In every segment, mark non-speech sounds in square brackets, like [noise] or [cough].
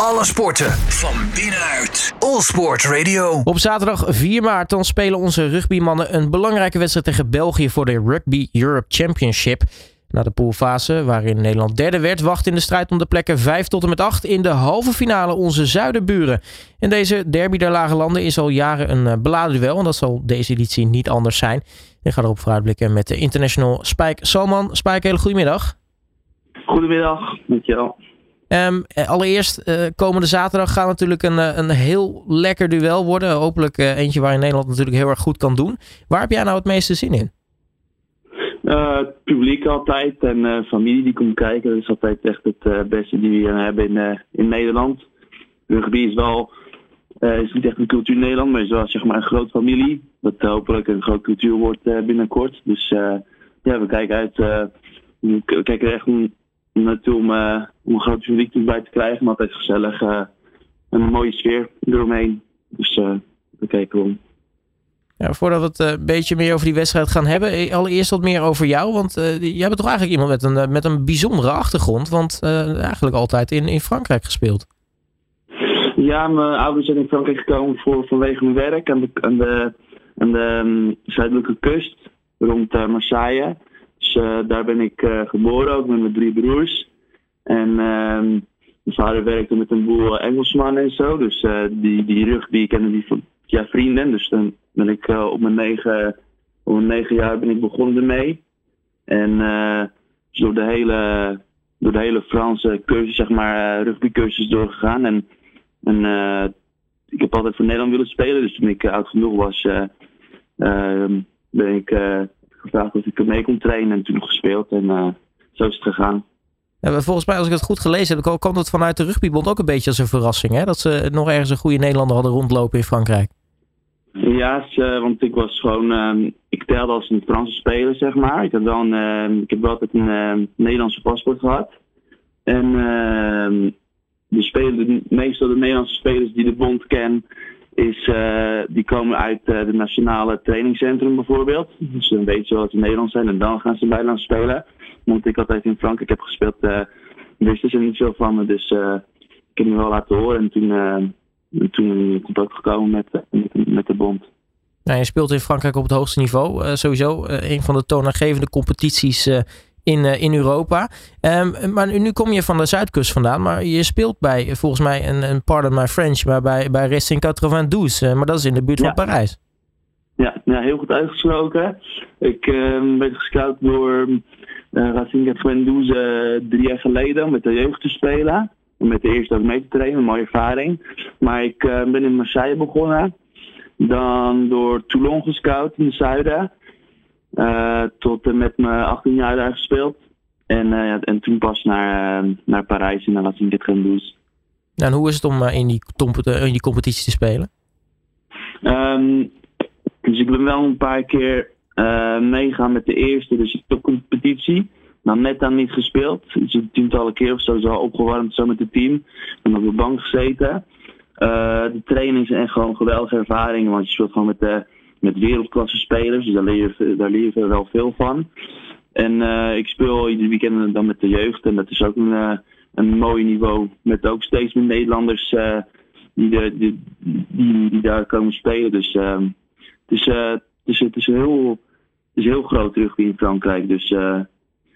Alle sporten van binnenuit. All Sport Radio. Op zaterdag 4 maart dan spelen onze rugbymannen een belangrijke wedstrijd tegen België voor de Rugby Europe Championship. Na de poolfase, waarin Nederland derde werd, wacht in de strijd om de plekken 5 tot en met 8 in de halve finale onze zuidenburen. En deze derby der lage landen is al jaren een eh, beladen duel en dat zal deze editie niet anders zijn. Ik ga erop vooruitblikken met de international Spike Salman. Spike, hele goedemiddag. Goedemiddag, dankjewel. Um, allereerst, uh, komende zaterdag gaat natuurlijk een, eh, een heel lekker duel worden. Hopelijk eentje waar Nederland natuurlijk heel erg goed kan doen. Waar heb jij nou het meeste zin in? Publiek altijd en familie die komt kijken. Dat is altijd echt het beste die we hebben in, in Nederland. Rugby is wel, is niet echt een cultuur in Nederland, maar is wel zeg maar een grote familie. Dat hopelijk een grote cultuur wordt binnenkort. Dus ja, we kijken uit, we kijken er echt naartoe om, uh, om een groot publiek bij te krijgen. Maar altijd gezellig uh, een mooie sfeer eromheen. Dus uh, daar kijken we om. Ja, voordat we het een beetje meer over die wedstrijd gaan hebben, allereerst wat meer over jou. Want jij bent toch eigenlijk iemand met een, met een bijzondere achtergrond. Want eigenlijk altijd in, in Frankrijk gespeeld. Ja, mijn ouders zijn in Frankrijk gekomen voor, vanwege mijn werk aan de, aan de, aan de um, zuidelijke kust rond Marseille. Dus uh, daar ben ik uh, geboren, ook met mijn drie broers. En uh, mijn vader werkte met een boel Engelsmannen en zo. Dus die, die rugby kennen die van ja, vrienden. Dus dan ben ik op, mijn negen, op mijn negen jaar ben ik begonnen ermee. En dus door de hele, door de hele Franse cursus, zeg maar, rugbycursus doorgegaan. En, en ik heb altijd voor Nederland willen spelen. Dus toen ik oud genoeg was, ehm, ben ik gevraagd of ik mee kon trainen en toen gespeeld. En uh, zo is het gegaan. Ja, volgens mij, als ik het goed gelezen heb, kwam het vanuit de rugbybond ook een beetje als een verrassing. Hè? Dat ze nog ergens een goede Nederlander hadden rondlopen in Frankrijk. Ja, want ik was gewoon, uh, ik telde als een Franse speler, zeg maar. Ik, had wel een, uh, ik heb wel altijd een uh, Nederlandse paspoort gehad. En ehm, de, speler, de, meestal de Nederlandse spelers die de bond ken, is, uh, die komen uit uh, de nationale trainingscentrum bijvoorbeeld. Dus dan weten ze wel dat Nederland zijn en dan gaan ze bijna spelen. Want ik altijd in Frankrijk heb gespeeld, uh, wisten ze niet veel van me. Dus ik heb me wel laten horen en toen, en toen contact gekomen met, met, met de bond. Nou, je speelt in Frankrijk op het hoogste niveau. sowieso een van de toonaangevende competities in, uh, in Europa. Um, maar nu kom je van de Zuidkust vandaan, maar je speelt bij volgens mij een, een Pardon My French, maar bij, bij Racing 92, uh, maar dat is in de buurt ja. van Parijs. Ja, ja, heel goed uitgesproken. Ik uh, ben gescout door uh, Racing 92 drie jaar geleden met de jeugd te spelen. Om met de eerste ook mee te trainen, een mooie ervaring. Maar ik ben in Marseille begonnen. Dan door Toulon gescout in het zuiden. Uh, tot en met mijn 18 jaar daar gespeeld. En, uh, en toen pas naar, uh, naar Parijs en dan was ik dit gaan doen. En hoe is het om in die, in die competitie te spelen? Um, dus ik ben wel een paar keer meegaan met de eerste, dus de competitie. Maar net dan niet gespeeld. Dus een tientallen keer of zo, zo opgewarmd zo met het team. En op de bank gezeten. de training is echt gewoon een geweldige ervaring, want je speelt gewoon met de met wereldklasse spelers. Dus daar leer je, daar wel veel van. En uh, ik speel ieder weekend dan met de jeugd. En dat is ook een, uh, een mooi niveau. Met ook steeds meer Nederlanders uh, die, die, die, daar komen spelen. Dus het, is, het, is, is heel, is heel groot rugby in Frankrijk. Dus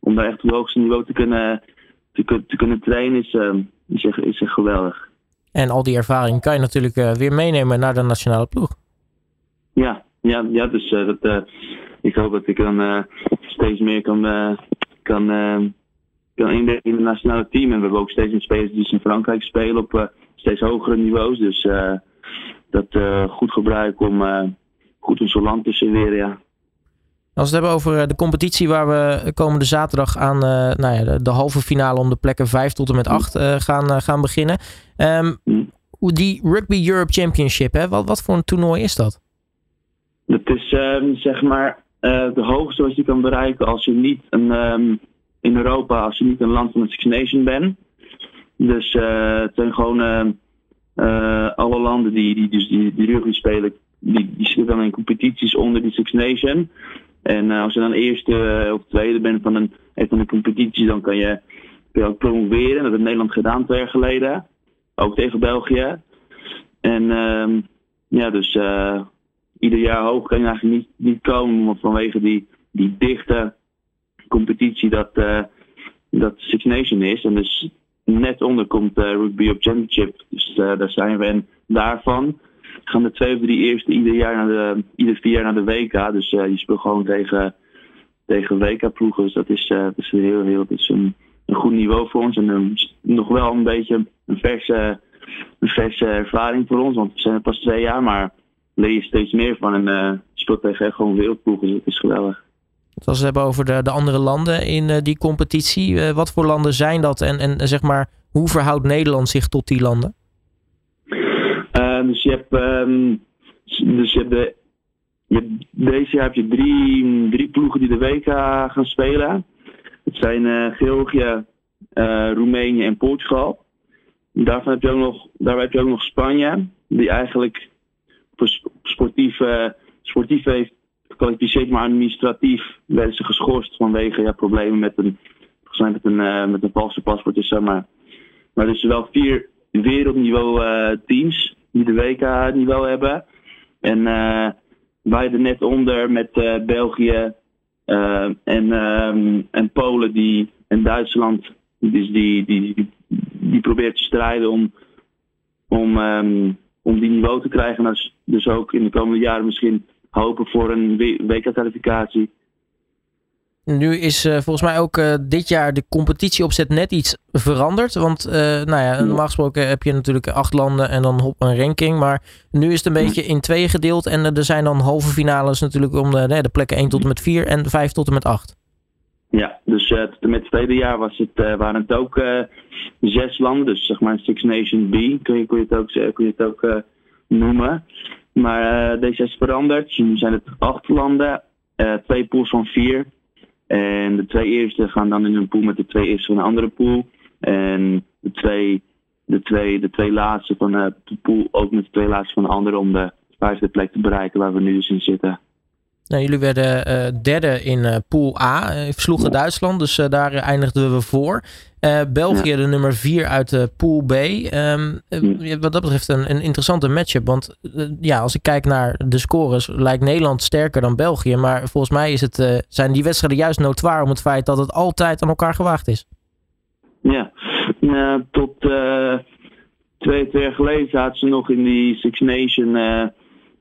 om daar echt op het hoogste niveau te kunnen, te, kunnen trainen is, is, echt, is echt geweldig. En al die ervaring kan je natuurlijk weer meenemen naar de nationale ploeg. Ja, ja, dus uh, dat, uh, ik hoop dat ik dan uh, steeds meer kan, kan, kan in het nationale team. En we hebben ook steeds meer spelers die in Frankrijk spelen op steeds hogere niveaus. Dus dat goed gebruiken om goed ons land te serveren, ja. Als we het hebben over de competitie waar we komende zaterdag aan nou ja, de, de, halve finale om de plekken 5 tot en met 8 gaan, gaan beginnen. Um, die Rugby Europe Championship, hè, wat, wat voor een toernooi is dat? Dat is um, zeg maar uh, de hoogste wat je kan bereiken als je niet een, um, in Europa, als je niet een land van de Six Nation bent. Dus uh, het zijn gewoon uh, alle landen die, die, dus die, die rugby spelen, die, die zitten dan in competities onder die Six Nation. En als je dan eerste of tweede bent van een, van een competitie, dan kan je, kun je ook promoveren. Dat heeft Nederland gedaan twee jaar geleden. ook tegen België. En ehm, ja, dus ieder jaar hoog kan je eigenlijk niet, niet komen vanwege die, die dichte competitie dat, dat Six Nation is. En dus net onder komt Rugby op Championship. Dus daar zijn we. En daarvan gaan de twee of drie eerste ieder jaar naar de, ieder vier jaar naar de WK. Dus je speelt gewoon tegen tegen WK-ploegen. Dus dat is, uh, dat is, heel, heel, dat is een, een goed niveau voor ons. En nog wel een beetje een verse, een verse ervaring voor ons. Want we zijn er pas twee jaar, maar leer je steeds meer van. En uh, speelt tegen gewoon wereldploegen. Dus dat is geweldig. Als we hebben over de, de andere landen in uh, die competitie. Uh, wat voor landen zijn dat? En, en zeg maar, hoe verhoudt Nederland zich tot die landen? Dus je hebt, um, dus je hebt de deze jaar heb je drie, drie ploegen die de WK gaan spelen. Het zijn Georgië, Roemenië en Portugal. Daarvan heb je ook nog, daarbij heb je ook nog Spanje, die eigenlijk sportief, uh, heeft gekwalificeerd, maar administratief werden ze geschorst vanwege ja, problemen met een, met een, met een valse paspoort. Dus, maar, maar er zijn wel vier wereldniveau teams die de WK niveau hebben. En wij er net onder met uh, België uh, en, um, en Polen die, en Duitsland. Dus die, die, die, die probeert te strijden om, om, um, om die niveau te krijgen. Dus, dus ook in de komende jaren misschien hopen voor een WK-kwalificatie. Nu is uh, volgens mij ook uh, dit jaar de competitieopzet net iets veranderd. Want uh, nou ja, normaal gesproken heb je natuurlijk acht landen en dan op een ranking. Maar nu is het een beetje in twee gedeeld. En er zijn dan halve finales natuurlijk om de, de plekken 1 tot en met 4 en 5 tot en met 8. Ja, dus tot en met het tweede jaar was het, waren het ook zes landen. Dus zeg maar Six Nation B kun je, kun je het ook, kun je het ook noemen. Maar deze is veranderd. Nu zijn het acht landen. twee pools van vier. En de twee eerste gaan dan in een pool met de twee eerste van een andere pool. En de twee, de twee, de twee laatste van de pool ook met de twee laatste van de andere om de vijfde plek te bereiken waar we nu dus in zitten. Nou, jullie werden uh, derde in uh, Pool A, uh, versloegen Duitsland, dus daar eindigden we voor. België ja. de nummer 4 uit Pool B. Um, wat dat betreft een, een interessante matchup, want ja, als ik kijk naar de scores, lijkt Nederland sterker dan België. Maar volgens mij is het, zijn die wedstrijden juist notoir om het feit dat het altijd aan elkaar gewaagd is. Ja, tot twee, twee jaar geleden zaten ze nog in die Six Nation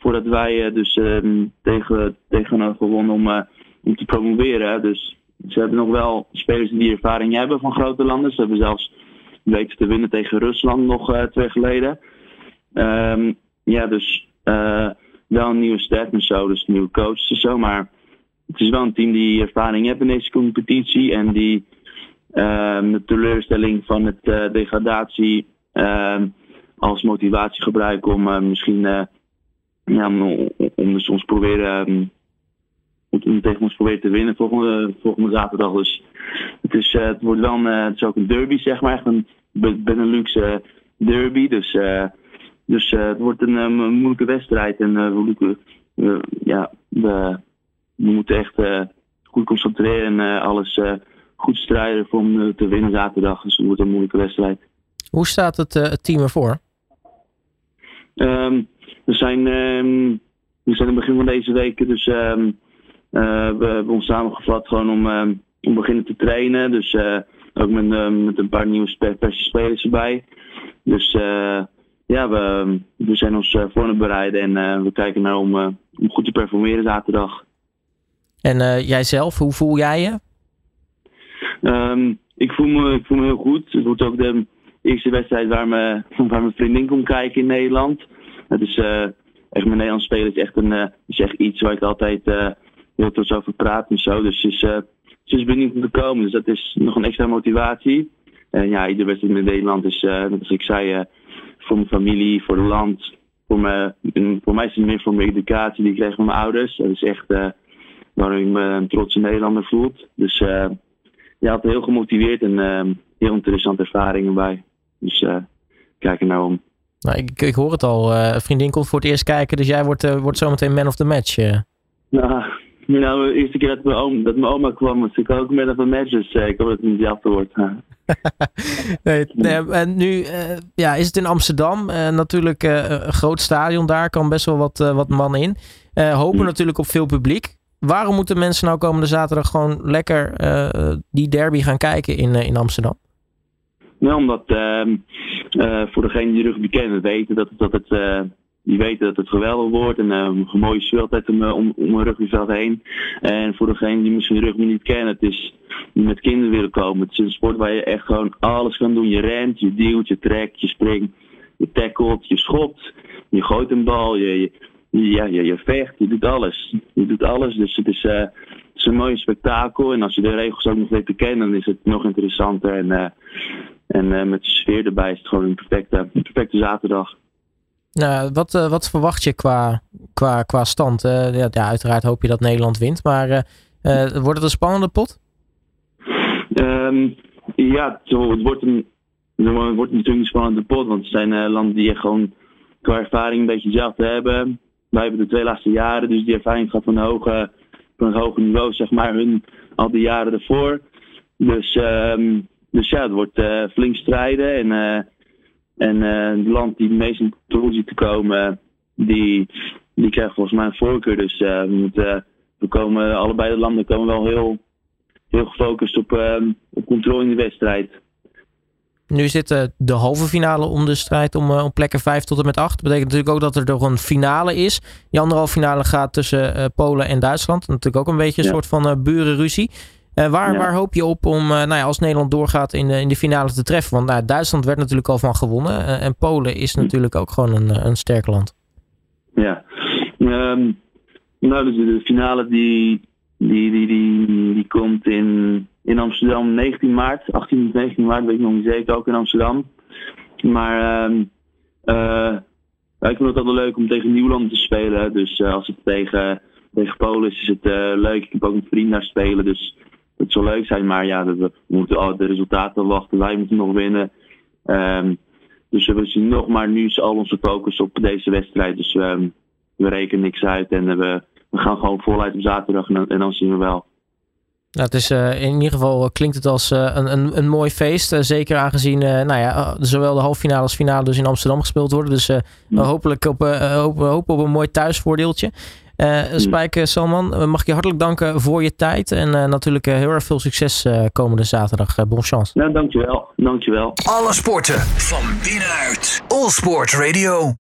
voordat wij uh, dus uh, tegen, tegen gewonnen om, uh, om te promoveren. Dus ze hebben nog wel spelers die ervaring hebben van grote landen. Ze hebben zelfs weten te winnen tegen Rusland nog uh, twee geleden. Um, ja, dus wel een nieuwe staf en zo, dus nieuwe coaches en zo. Maar het is wel een team die ervaring heeft in deze competitie. En die ehm, de teleurstelling van het degradatie ehm, als motivatie gebruiken om misschien ja, om, om dus ons proberen um, om tegen ons proberen te winnen volgende, volgende zaterdag. Dus het, is, uh, het wordt wel een, uh, het is ook een derby, zeg maar. Echt een Benelux uh, derby. Dus, dus het wordt een, een, moeilijke wedstrijd. En we, ja, we, we moeten echt goed concentreren en alles goed strijden voor om te winnen zaterdag. Dus het wordt een moeilijke wedstrijd. Hoe staat het, het team ervoor? Um, we zijn, um, we zijn in het begin van deze week, dus um, uh, we hebben ons samengevat gewoon om, um, om beginnen te trainen. Dus uh, ook met, met een paar nieuwe verse spelers erbij. Dus uh, ja, we, we zijn ons voor het bereiden en we kijken naar om, om goed te performeren zaterdag. En jijzelf, hoe voel jij je? ik, voel me, ik voel me heel goed. Het wordt ook de eerste wedstrijd waar, me, [laughs] waar mijn vriendin komt kijken in Nederland. Het is uh, echt mijn Nederlands spelen is echt, een, uh, echt iets waar ik altijd uh, heel trots over praat en zo. Dus ze is, benieuwd om te komen. Dus dat is nog een extra motivatie. En ja, iedere wedstrijd in Nederland is, net als ik zei, voor mijn familie, voor het land. Voor, me, voor mij is het meer voor mijn educatie die ik kreeg van mijn ouders. Dat is echt waarom ik me een trotse Nederlander voel. Dus ja, altijd heel gemotiveerd en heel interessante ervaringen bij. Dus kijk er nou om. Nou, ik, ik hoor het al. Uh, vriendin komt voor het eerst kijken, dus jij wordt, uh, wordt zometeen man of the match. Uh. Ja, Nou, de eerste keer dat mijn, oom, dat mijn oma kwam, was ik ook met een match. Dus ik hoop dat het niet af wordt. [laughs] nee, nee, en nu ja, is het in Amsterdam. natuurlijk een groot stadion daar, kan best wel wat, wat man in. hopen hm. natuurlijk op veel publiek. Waarom moeten mensen nou komende zaterdag gewoon lekker die derby gaan kijken in, in Amsterdam? Nou, omdat ehm, voor degenen die rugby kennen weten dat, dat het die weten dat het geweldig wordt. En uh, een mooie sfeer altijd om, eh, om, een rugbyveld heen. En voor degene die misschien rugby niet kennen, het is met kinderen willen komen. Het is een sport waar je echt gewoon alles kan doen. Je rent, je duwt, je trekt, je springt, je tackelt, je schopt. Je gooit een bal, je, je, je, vecht, je doet alles. Je doet alles, dus het is, is een mooi spektakel. En als je de regels ook nog weet te kennen, dan is het nog interessanter. En, en met de sfeer erbij is het gewoon een perfecte, perfecte zaterdag. Nou, wat, uh, wat verwacht je qua, qua, qua stand? Ja, ja, uiteraard hoop je dat Nederland wint, maar wordt het een spannende pot? Um, ja, het wordt, een, het wordt natuurlijk een spannende pot, want het zijn landen die gewoon qua ervaring een beetje hetzelfde hebben. Wij hebben de twee laatste jaren, dus die ervaring gaat van hoge, een hoger niveau, zeg maar, hun al die jaren ervoor. Dus, um, dus ja, het wordt flink strijden en en uh, het land die het meest in ziet te komen, die, die krijgt volgens mij een voorkeur. Dus uh, we, we komen, allebei de landen komen wel heel, heel gefocust op, uh, op controle in de wedstrijd. Nu zit de halve finale om de strijd om, om plekken 5 tot en met 8. Dat betekent natuurlijk ook dat er nog een finale is. Die andere halve finale gaat tussen Polen en Duitsland. Natuurlijk ook een beetje een soort van burenruzie. Eh, waar, waar hoop je op om, nou ja, als Nederland doorgaat in de, in de finale te treffen? Want nou, Duitsland werd natuurlijk al van gewonnen. Eh, en Polen is hm. natuurlijk ook gewoon een, een sterk land. Ja, um, nou, dus de finale die, die, die, die, die komt in, in Amsterdam 19 maart. 18 of 19 maart, weet ik nog niet zeker, ook in Amsterdam. Maar um, ik vind het altijd leuk om tegen Nieuwland te spelen. Dus als het tegen, tegen Polen is, is het leuk. Ik heb ook met vrienden naar spelen. Dus het zou leuk zijn, maar ja, we moeten al de resultaten wachten. Wij moeten nog winnen. Um, dus we zien nog maar nu is al onze focus op deze wedstrijd. Dus we rekenen niks uit en we, we gaan gewoon voluit op zaterdag en dan zien we wel. Nou, het is, uh, in ieder geval eh, klinkt het als uh, een, een, een mooi feest. Uh, zeker aangezien nou ja, zowel de halve finale als finale dus in Amsterdam gespeeld worden. Dus hopelijk op, hopen, hopen op een mooi thuisvoordeeltje. Uh, Spike Salman, eh, mag ik je hartelijk danken voor je tijd. En uh, natuurlijk uh, heel erg veel succes komende zaterdag. bon chance. Ja, dankjewel. dankjewel. Alle sporten van binnenuit. All Sport Radio.